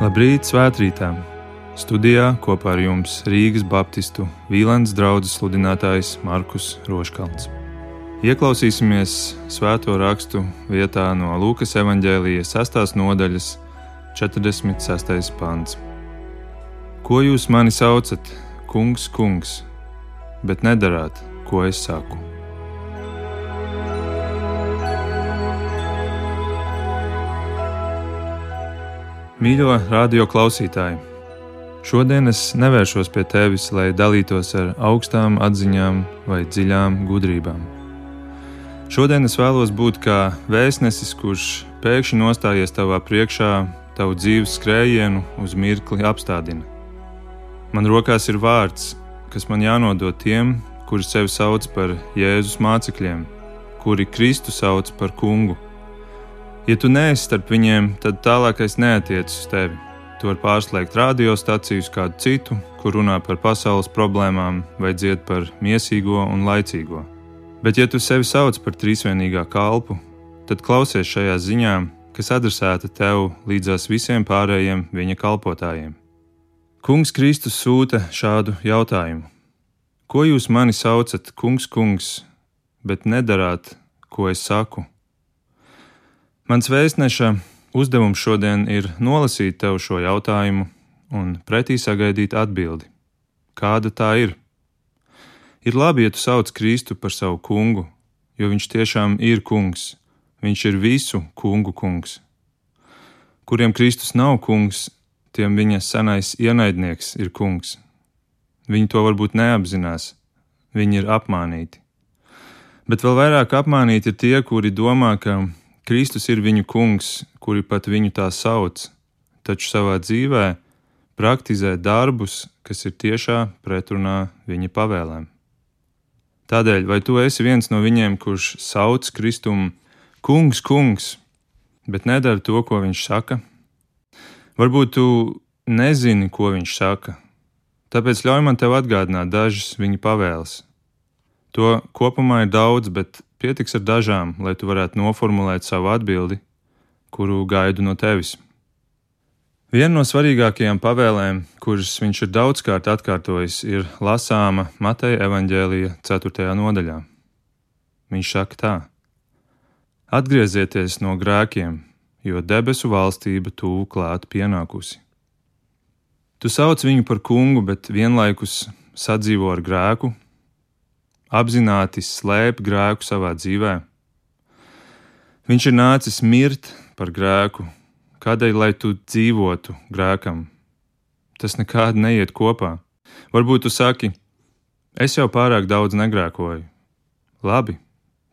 Labrīt, svētkrītā! Studijā kopā ar jums Rīgas Baptistu Vīlēns draugs sludinātājs Markus Roškalns. Ieklausīsimies svēto rakstu vietā no Lūkas evanģēlijas 6. nodaļas, 46. pāns. Ko jūs mani saucat, kungs, kungs, bet nedarāt, ko es saku? Mīļo radio klausītāji! Šodien es nevēršos pie tevis, lai dalītos ar augstām atziņām vai dziļām gudrībām. Šodien es vēlos būt kā vēstnesis, kurš pēkšņi nostājies tavā priekšā, tavu dzīves skrējienu uz mirkli apstādina. Man rokās ir vārds, kas man jānodod tiem, kuri sevi sauc par Jēzus mācekļiem, kuri Kristu sauc par kungu Ja tu neesi starp viņiem, tad tālākais neatiecas uz tevi. Tu vari pārslēgt radiostaciju uz kādu citu, kur runā par pasaules problēmām vai dzied par mīsīgo un laicīgo. Bet, ja tu sevi sauc par trīsvienīgā kalpu, tad klausies šajā ziņā, kas adresēta tev līdzās visiem pārējiem viņa kalpotājiem. Kungs Kristus sūta šādu jautājumu: Ko jūs mani saucat, kungs, kungs, bet nedarāt, ko es saku? Mans vēstneša uzdevums šodien ir nolasīt tev šo jautājumu un pretī sagaidīt atbildi. Kāda tā ir? Ir labi, ja tu sauc Kristu par savu kungu, jo viņš tiešām ir kungs, viņš ir visu kungu kungs. Kuriem Kristus nav kungs, tiem viņa senais ienaidnieks ir kungs. Viņi to varbūt neapzinās, viņi ir apmānīti. Bet vēl vairāk apmānīti ir tie, kuri domā, ka Kristus ir viņu kungs, kuri pat viņu tā sauc, taču savā dzīvē praktizē darbus, kas ir tiešā pretrunā viņa pavēlēm. Tādēļ, vai tu esi viens no viņiem, kurš sauc Kristumu kungs, kungs, bet nedara to, ko viņš saka? Varbūt tu nezini, ko viņš saka, tāpēc ļauj man tev atgādināt dažas viņa pavēles. To kopumā ir daudz, bet Pietiks ar dažām, lai tu varētu noformulēt savu atbildi, kuru gaidu no tevis. Viena no svarīgākajām pavēlēm, kuras viņš ir daudzkārt atkārtojis, ir lasāma Mateja evaņģēlija 4. nodaļā. Viņš saka tā: Atgriezieties no grēkiem, jo debesu valstība tuvu klāt pienākusi. Tu sauc viņu par kungu, bet vienlaikus sadzīvo ar grēku apzināti slēp grēku savā dzīvē. Viņš ir nācis mirt par grēku, kādēļ lai tu dzīvotu grēkam. Tas nekādi neiet kopā. Varbūt tu saki, es jau pārāk daudz negrēkoju. Labi,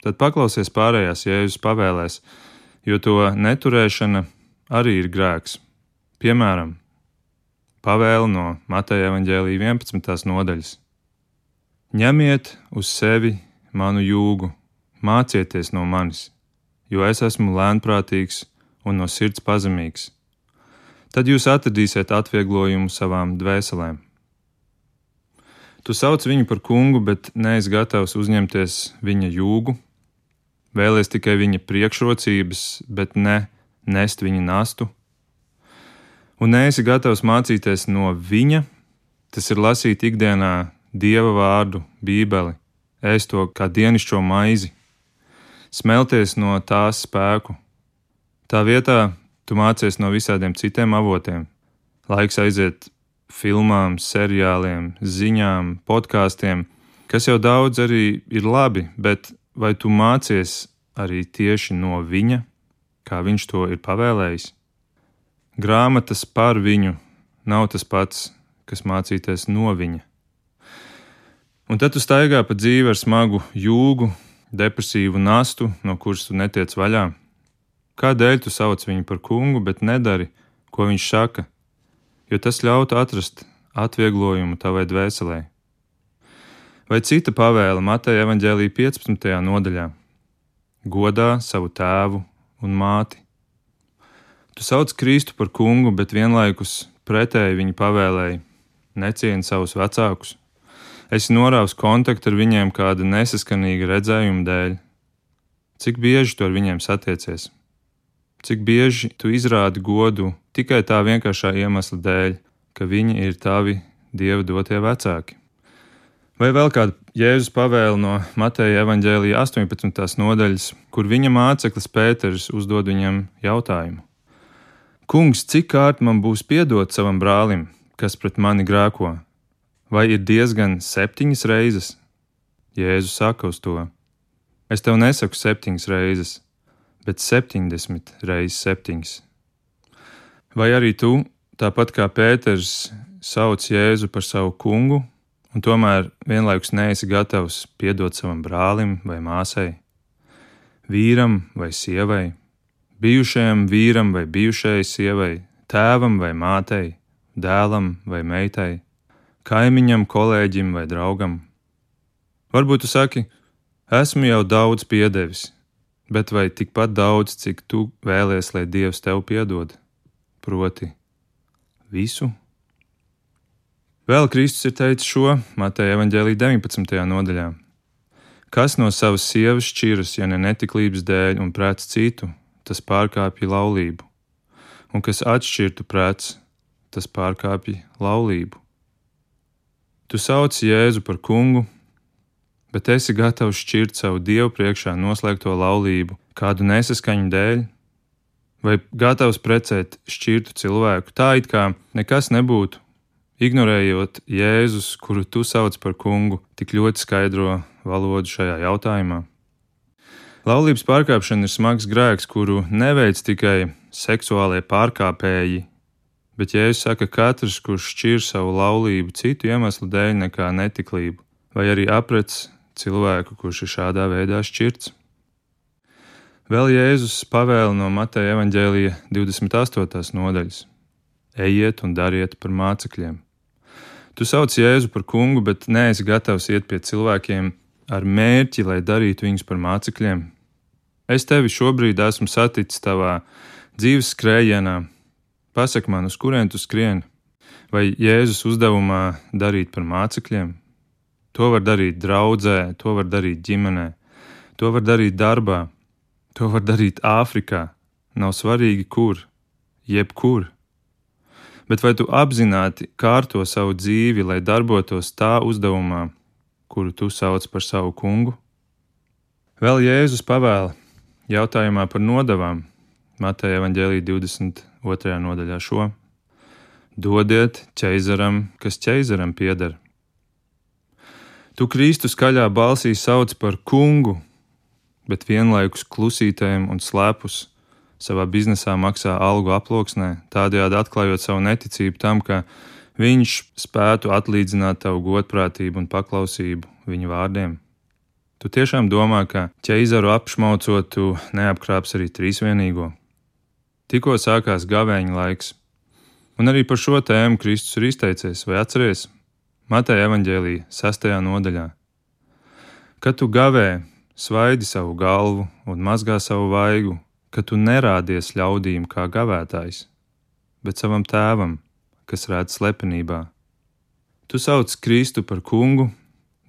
tad paklausies pārējās Jēzus pavēlēs, jo to neturēšana arī ir grēks. Piemēram, pavēle no Mateja Evanģēlīja 11. nodaļas. Ņemiet uz sevi manu jūgu, mācieties no manis, jo es esmu lēnprātīgs un no sirds pazemīgs. Tad jūs atradīsiet atvieglojumu savām dvēselēm. Tu sauc viņu par kungu, bet neesi gatavs uzņemties viņa jūgu, vēlies tikai viņa priekšrocības, bet ne nest viņa nastu, un neesi gatavs mācīties no viņa, tas ir lasīt ikdienā dieva vārdu, Bībeli, ēst to kā dienišķo maizi, smelties no tās spēku. Tā vietā tu mācies no visādiem citiem avotiem. Laiks aiziet filmām, seriāliem, ziņām, podkāstiem, kas jau daudz arī ir labi, bet vai tu mācies arī tieši no viņa, kā viņš to ir pavēlējis? Grāmatas par viņu nav tas pats, kas mācīties no viņa. Un tad tu staigā pa dzīvi ar smagu jūgu, depresīvu nastu, no kuras tu netiec vaļā. Kādēļ tu sauc viņu par kungu, bet nedari, ko viņš saka, jo tas ļautu atrast atvieglojumu tavai dvēselē. Vai cita pavēle Mateja evaņģēlīja 15. nodaļā - godā savu tēvu un māti. Tu sauc Kristu par kungu, bet vienlaikus pretēji viņa pavēlēji - necieni savus vecākus esi norāvis kontaktu ar viņiem kāda nesaskanīga redzējuma dēļ. Cik bieži tu ar viņiem satiecies? Cik bieži tu izrādi godu tikai tā vienkāršā iemesla dēļ, ka viņi ir tavi dieva dotie vecāki? Vai vēl kāda Jēzus pavēle no Mateja evaņģēlīja 18. nodaļas, kur viņa māceklis Pēters uzdod viņam jautājumu: Kungs, cik kārt man būs piedot savam brālim, kas pret mani grēko? Vai ir diezgan septiņas reizes? Jēzus saka uz to: Es tev nesaku septiņas reizes, bet septiņdesmit reizes septiņas. Vai arī tu, tāpat kā Pēters, sauc Jēzu par savu kungu, un tomēr vienlaikus neesi gatavs piedot savam brālim vai māsai, vīram vai sievai, bijušajam vīram vai bijušajai sievai, tēvam vai mātei, dēlam vai meitai, kaimiņam, kolēģim vai draugam. Varbūt tu saki, esmu jau daudz piedevis, bet vai tikpat daudz, cik tu vēlies, lai Dievs tev piedod, proti, visu? Vēl Kristus ir teicis šo Mateja evaņģēlī 19. nodaļā. Kas no savas sievas šķiras, ja ne netiklības dēļ un prēc citu, tas pārkāpja laulību, un kas atšķirtu prēc, tas pārkāpja laulību. Tu sauc Jēzu par kungu, bet esi gatavs šķirt savu dievu priekšā noslēgto laulību kādu nesaskaņu dēļ, vai gatavs precēt šķirtu cilvēku tā, it kā nekas nebūtu, ignorējot Jēzus, kuru tu sauc par kungu, tik ļoti skaidro valodu šajā jautājumā. Laulības pārkāpšana ir smags grēks, kuru neveic tikai seksuālie pārkāpēji, bet Jēzus saka, ka katrs, kurš šķir savu laulību citu iemeslu dēļ nekā netiklību, vai arī aprec cilvēku, kurš ir šādā veidā šķirts. Vēl Jēzus pavēla no Mateja evaņģēlīja 28. nodaļas: Ejiet un dariet par mācekļiem. Tu sauc Jēzu par kungu, bet neesi gatavs iet pie cilvēkiem ar mērķi, lai darītu viņus par mācekļiem. Es tevi šobrīd esmu saticis tavā dzīves skrējienā. Pasak man, uz kurien tu skrieni? Vai Jēzus uzdevumā darīt par mācekļiem? To var darīt draudzē, to var darīt ģimenē, to var darīt darbā, to var darīt Āfrikā. Nav svarīgi, kur, jebkur. Bet vai tu apzināti kārto savu dzīvi, lai darbotos tā uzdevumā, kuru tu sauc par savu kungu? Vēl Jēzus pavēla jautājumā par nodavām Mateja Evangelija 22. nodaļā šo: Dodiet ķeizaram, kas ķeizaram pieder Tu Kristu skaļā balsī sauc par kungu, bet vienlaikus klusītēm un slēpus savā biznesā maksā algu aploksnē, tādējādi atklājot savu neticību tam, ka viņš spētu atlīdzināt tavu godprātību un paklausību viņu vārdiem. Tu tiešām domā, ka ķeizaru apšmaucot, tu neapkrāps arī trīsvienīgo. Tikko sākās gavēņa laiks, un arī par šo tēmu Kristus ir izteicies, vai atceries? Mateja evaņģēlīja 6. nodaļā. Kad tu gavē, svaidi savu galvu un mazgā savu vaigu, ka tu nerādies ļaudīm kā gavētājs, bet savam tēvam, kas redz slepenībā. Tu sauc Kristu par kungu,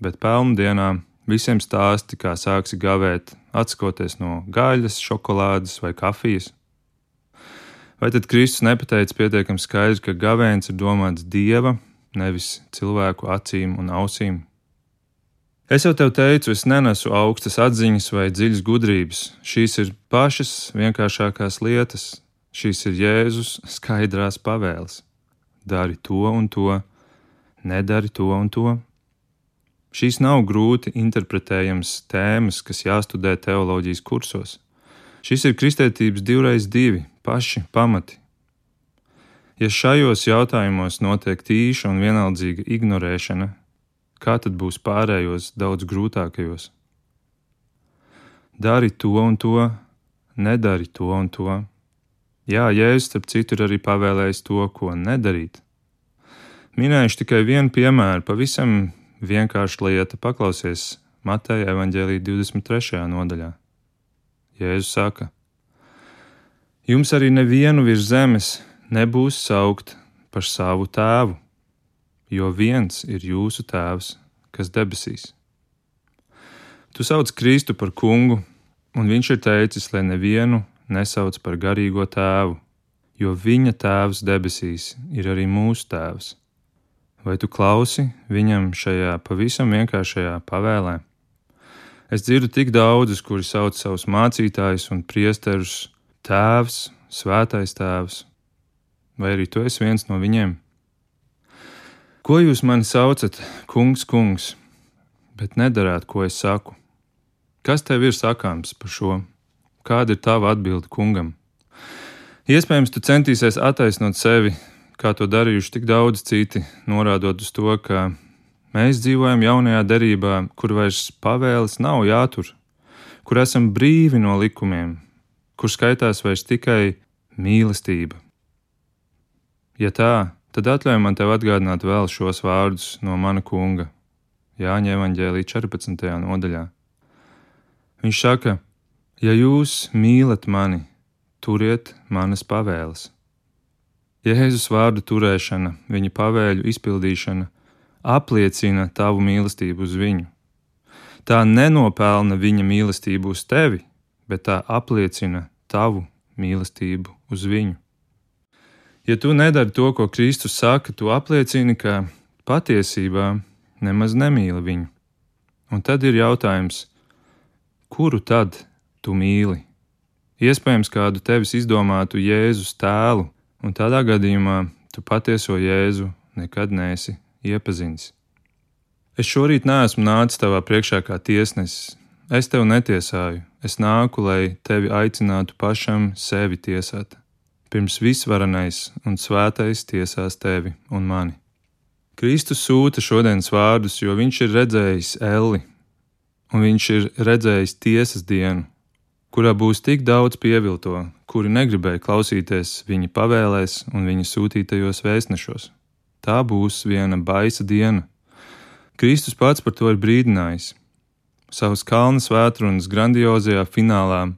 bet pelnu dienā visiem stāsti, kā sāksi gavēt, atskoties no gaļas, šokolādes vai kafijas. Vai tad Kristus nepateica pietiekami skaidri, ka gavēns ir domāts dieva nevis cilvēku acīm un ausīm. Es jau tev teicu, es nenesu augstas atziņas vai dziļas gudrības. Šīs ir pašas vienkāršākās lietas, šīs ir Jēzus skaidrās pavēles. Dari to un to, nedari to un to. Šīs nav grūti interpretējams tēmas, kas jāstudē teoloģijas kursos. Šis ir kristietības divreiz divi paši pamati, Ja šajos jautājumos notiek tīša un vienaldzīga ignorēšana, kā tad būs pārējos daudz grūtākajos? Dari to un to, nedari to un to. Jā, Jēzus starp citu ir arī pavēlējis to, ko nedarīt. Minējuši tikai vienu piemēru, pavisam vienkārša lieta, paklausies Mateja evaņģēlī 23. nodaļā. Jēzus saka: Jums arī nevienu virs zemes nebūs saukt par savu tēvu, jo viens ir jūsu tēvs, kas debesīs. Tu sauc Kristu par kungu, un viņš ir teicis, lai nevienu nesauc par garīgo tēvu, jo viņa tēvs debesīs ir arī mūsu tēvs. Vai tu klausi viņam šajā pavisam vienkāršajā pavēlē? Es dzirdu tik daudzus, kuri sauc savus mācītājus un priesterus tēvs, svētais tēvs, vai arī tu esi viens no viņiem? Ko jūs mani saucat, kungs, kungs, bet nedarāt, ko es saku? Kas tev ir sakāms par šo? Kāda ir tava atbilde kungam? Iespējams, tu centīsies attaisnot sevi, kā to darījuši tik daudz citi, norādot uz to, ka mēs dzīvojam jaunajā derībā, kur vairs pavēles nav jātur, kur esam brīvi no likumiem, kur skaitās vairs tikai mīlestība. Ja tā, tad atļauj man tev atgādināt vēl šos vārdus no mana kunga Jāņa evanģēlī 14. nodaļā. Viņš saka, ja jūs mīlat mani, turiet manas pavēles. Jēzus vārdu turēšana, viņa pavēļu izpildīšana apliecina tavu mīlestību uz viņu. Tā nenopelna viņa mīlestību uz tevi, bet tā apliecina tavu mīlestību uz viņu. Ja tu nedari to, ko Kristus saka, tu apliecini, ka patiesībā nemaz nemīli viņu. Un tad ir jautājums, kuru tad tu mīli? Iespējams, kādu tevis izdomātu Jēzus tēlu, un tādā gadījumā tu patieso Jēzu nekad neesi iepazinis. Es šorīt neesmu nācis tavā priekšā kā tiesnesis. Es tevi netiesāju, es nāku, lai tevi aicinātu pašam sevi tiesāt. Pirms visvarenais un svētais tiesās tevi un mani. Kristus sūta šodienas vārdus, jo viņš ir redzējis Elli, un viņš ir redzējis tiesas dienu, kurā būs tik daudz pievilto, kuri negribēja klausīties viņa pavēlēs un viņa sūtītajos vēstnešos. Tā būs viena baisa diena. Kristus pats par to ir brīdinājis. Savas kalna svētrunas grandiozajā finālā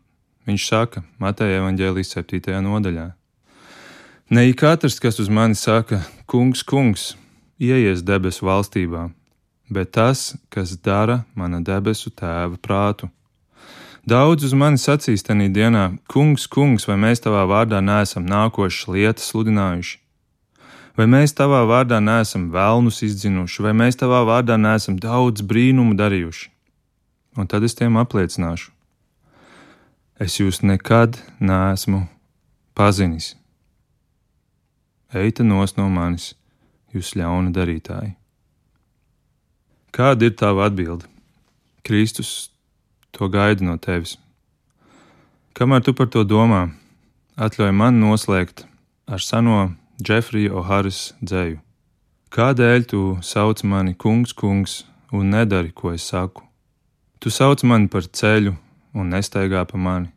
viņš saka Mateja evaņģēlijas 7. nodaļā. Ne ik katrs, kas uz mani saka, kungs, kungs, ieies debesu valstībā, bet tas, kas dara mana debesu tēva prātu. Daudz uz mani sacīs tenī dienā, kungs, kungs, vai mēs tavā vārdā neesam nākošas lietas sludinājuši? Vai mēs tavā vārdā neesam vēlnus izdzinuši, vai mēs tavā vārdā neesam daudz brīnumu darījuši? Un tad es tiem apliecināšu. Es jūs nekad neesmu pazinis. Eita nos no manis, jūs ļauna darītāji. Kāda ir tava atbilde? Kristus to gaida no tevis. Kamēr tu par to domā, atļauj man noslēgt ar seno Džefrija O'Haras dzēju. Kādēļ tu sauc mani kungs, kungs, un nedari, ko es saku? Tu sauc mani par ceļu un nestaigā pa mani.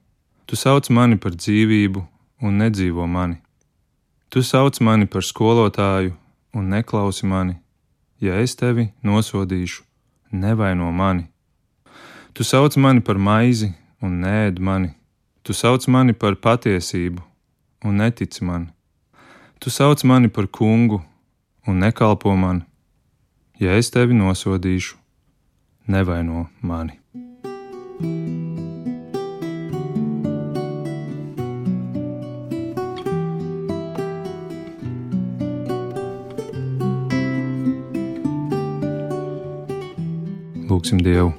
Tu sauc mani par dzīvību un nedzīvo mani. Tu sauc mani par skolotāju un neklausi mani ja es tevi nosodīšu, nevaino mani. Tu sauc mani par maizi un nēd mani, tu sauc mani par patiesību un netici man. Tu sauc mani par kungu un nekalpo man. Ja es tevi nosodīšu, nevaino mani. Lūksim Dievu.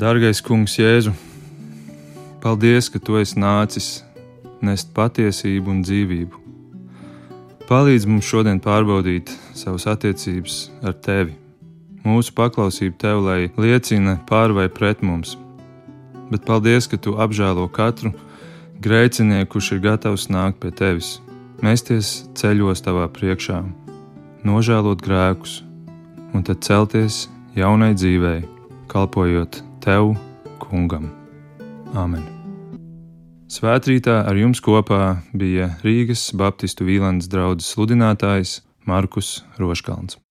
Dārgais Kungs, Jēzu, paldies, ka Tu esi nācis nest patiesību un dzīvību. Palīdz mums šodien pārbaudīt savas attiecības ar Tevi. Mūsu paklausība Tev, lai liecina pār vai pret mums. Bet paldies, ka Tu apžēlo katru grēcinieku, kurš ir gatavs nākt pie Tevis, mēsties ceļos Tavā priekšā, nožēlot grēkus un tad celties jaunai dzīvei kalpojot Tev, Kungam. Āmen! Svētrītā ar jums kopā bija Rīgas Baptistu Vīlandes draugs sludinātājs Markus Roškalns.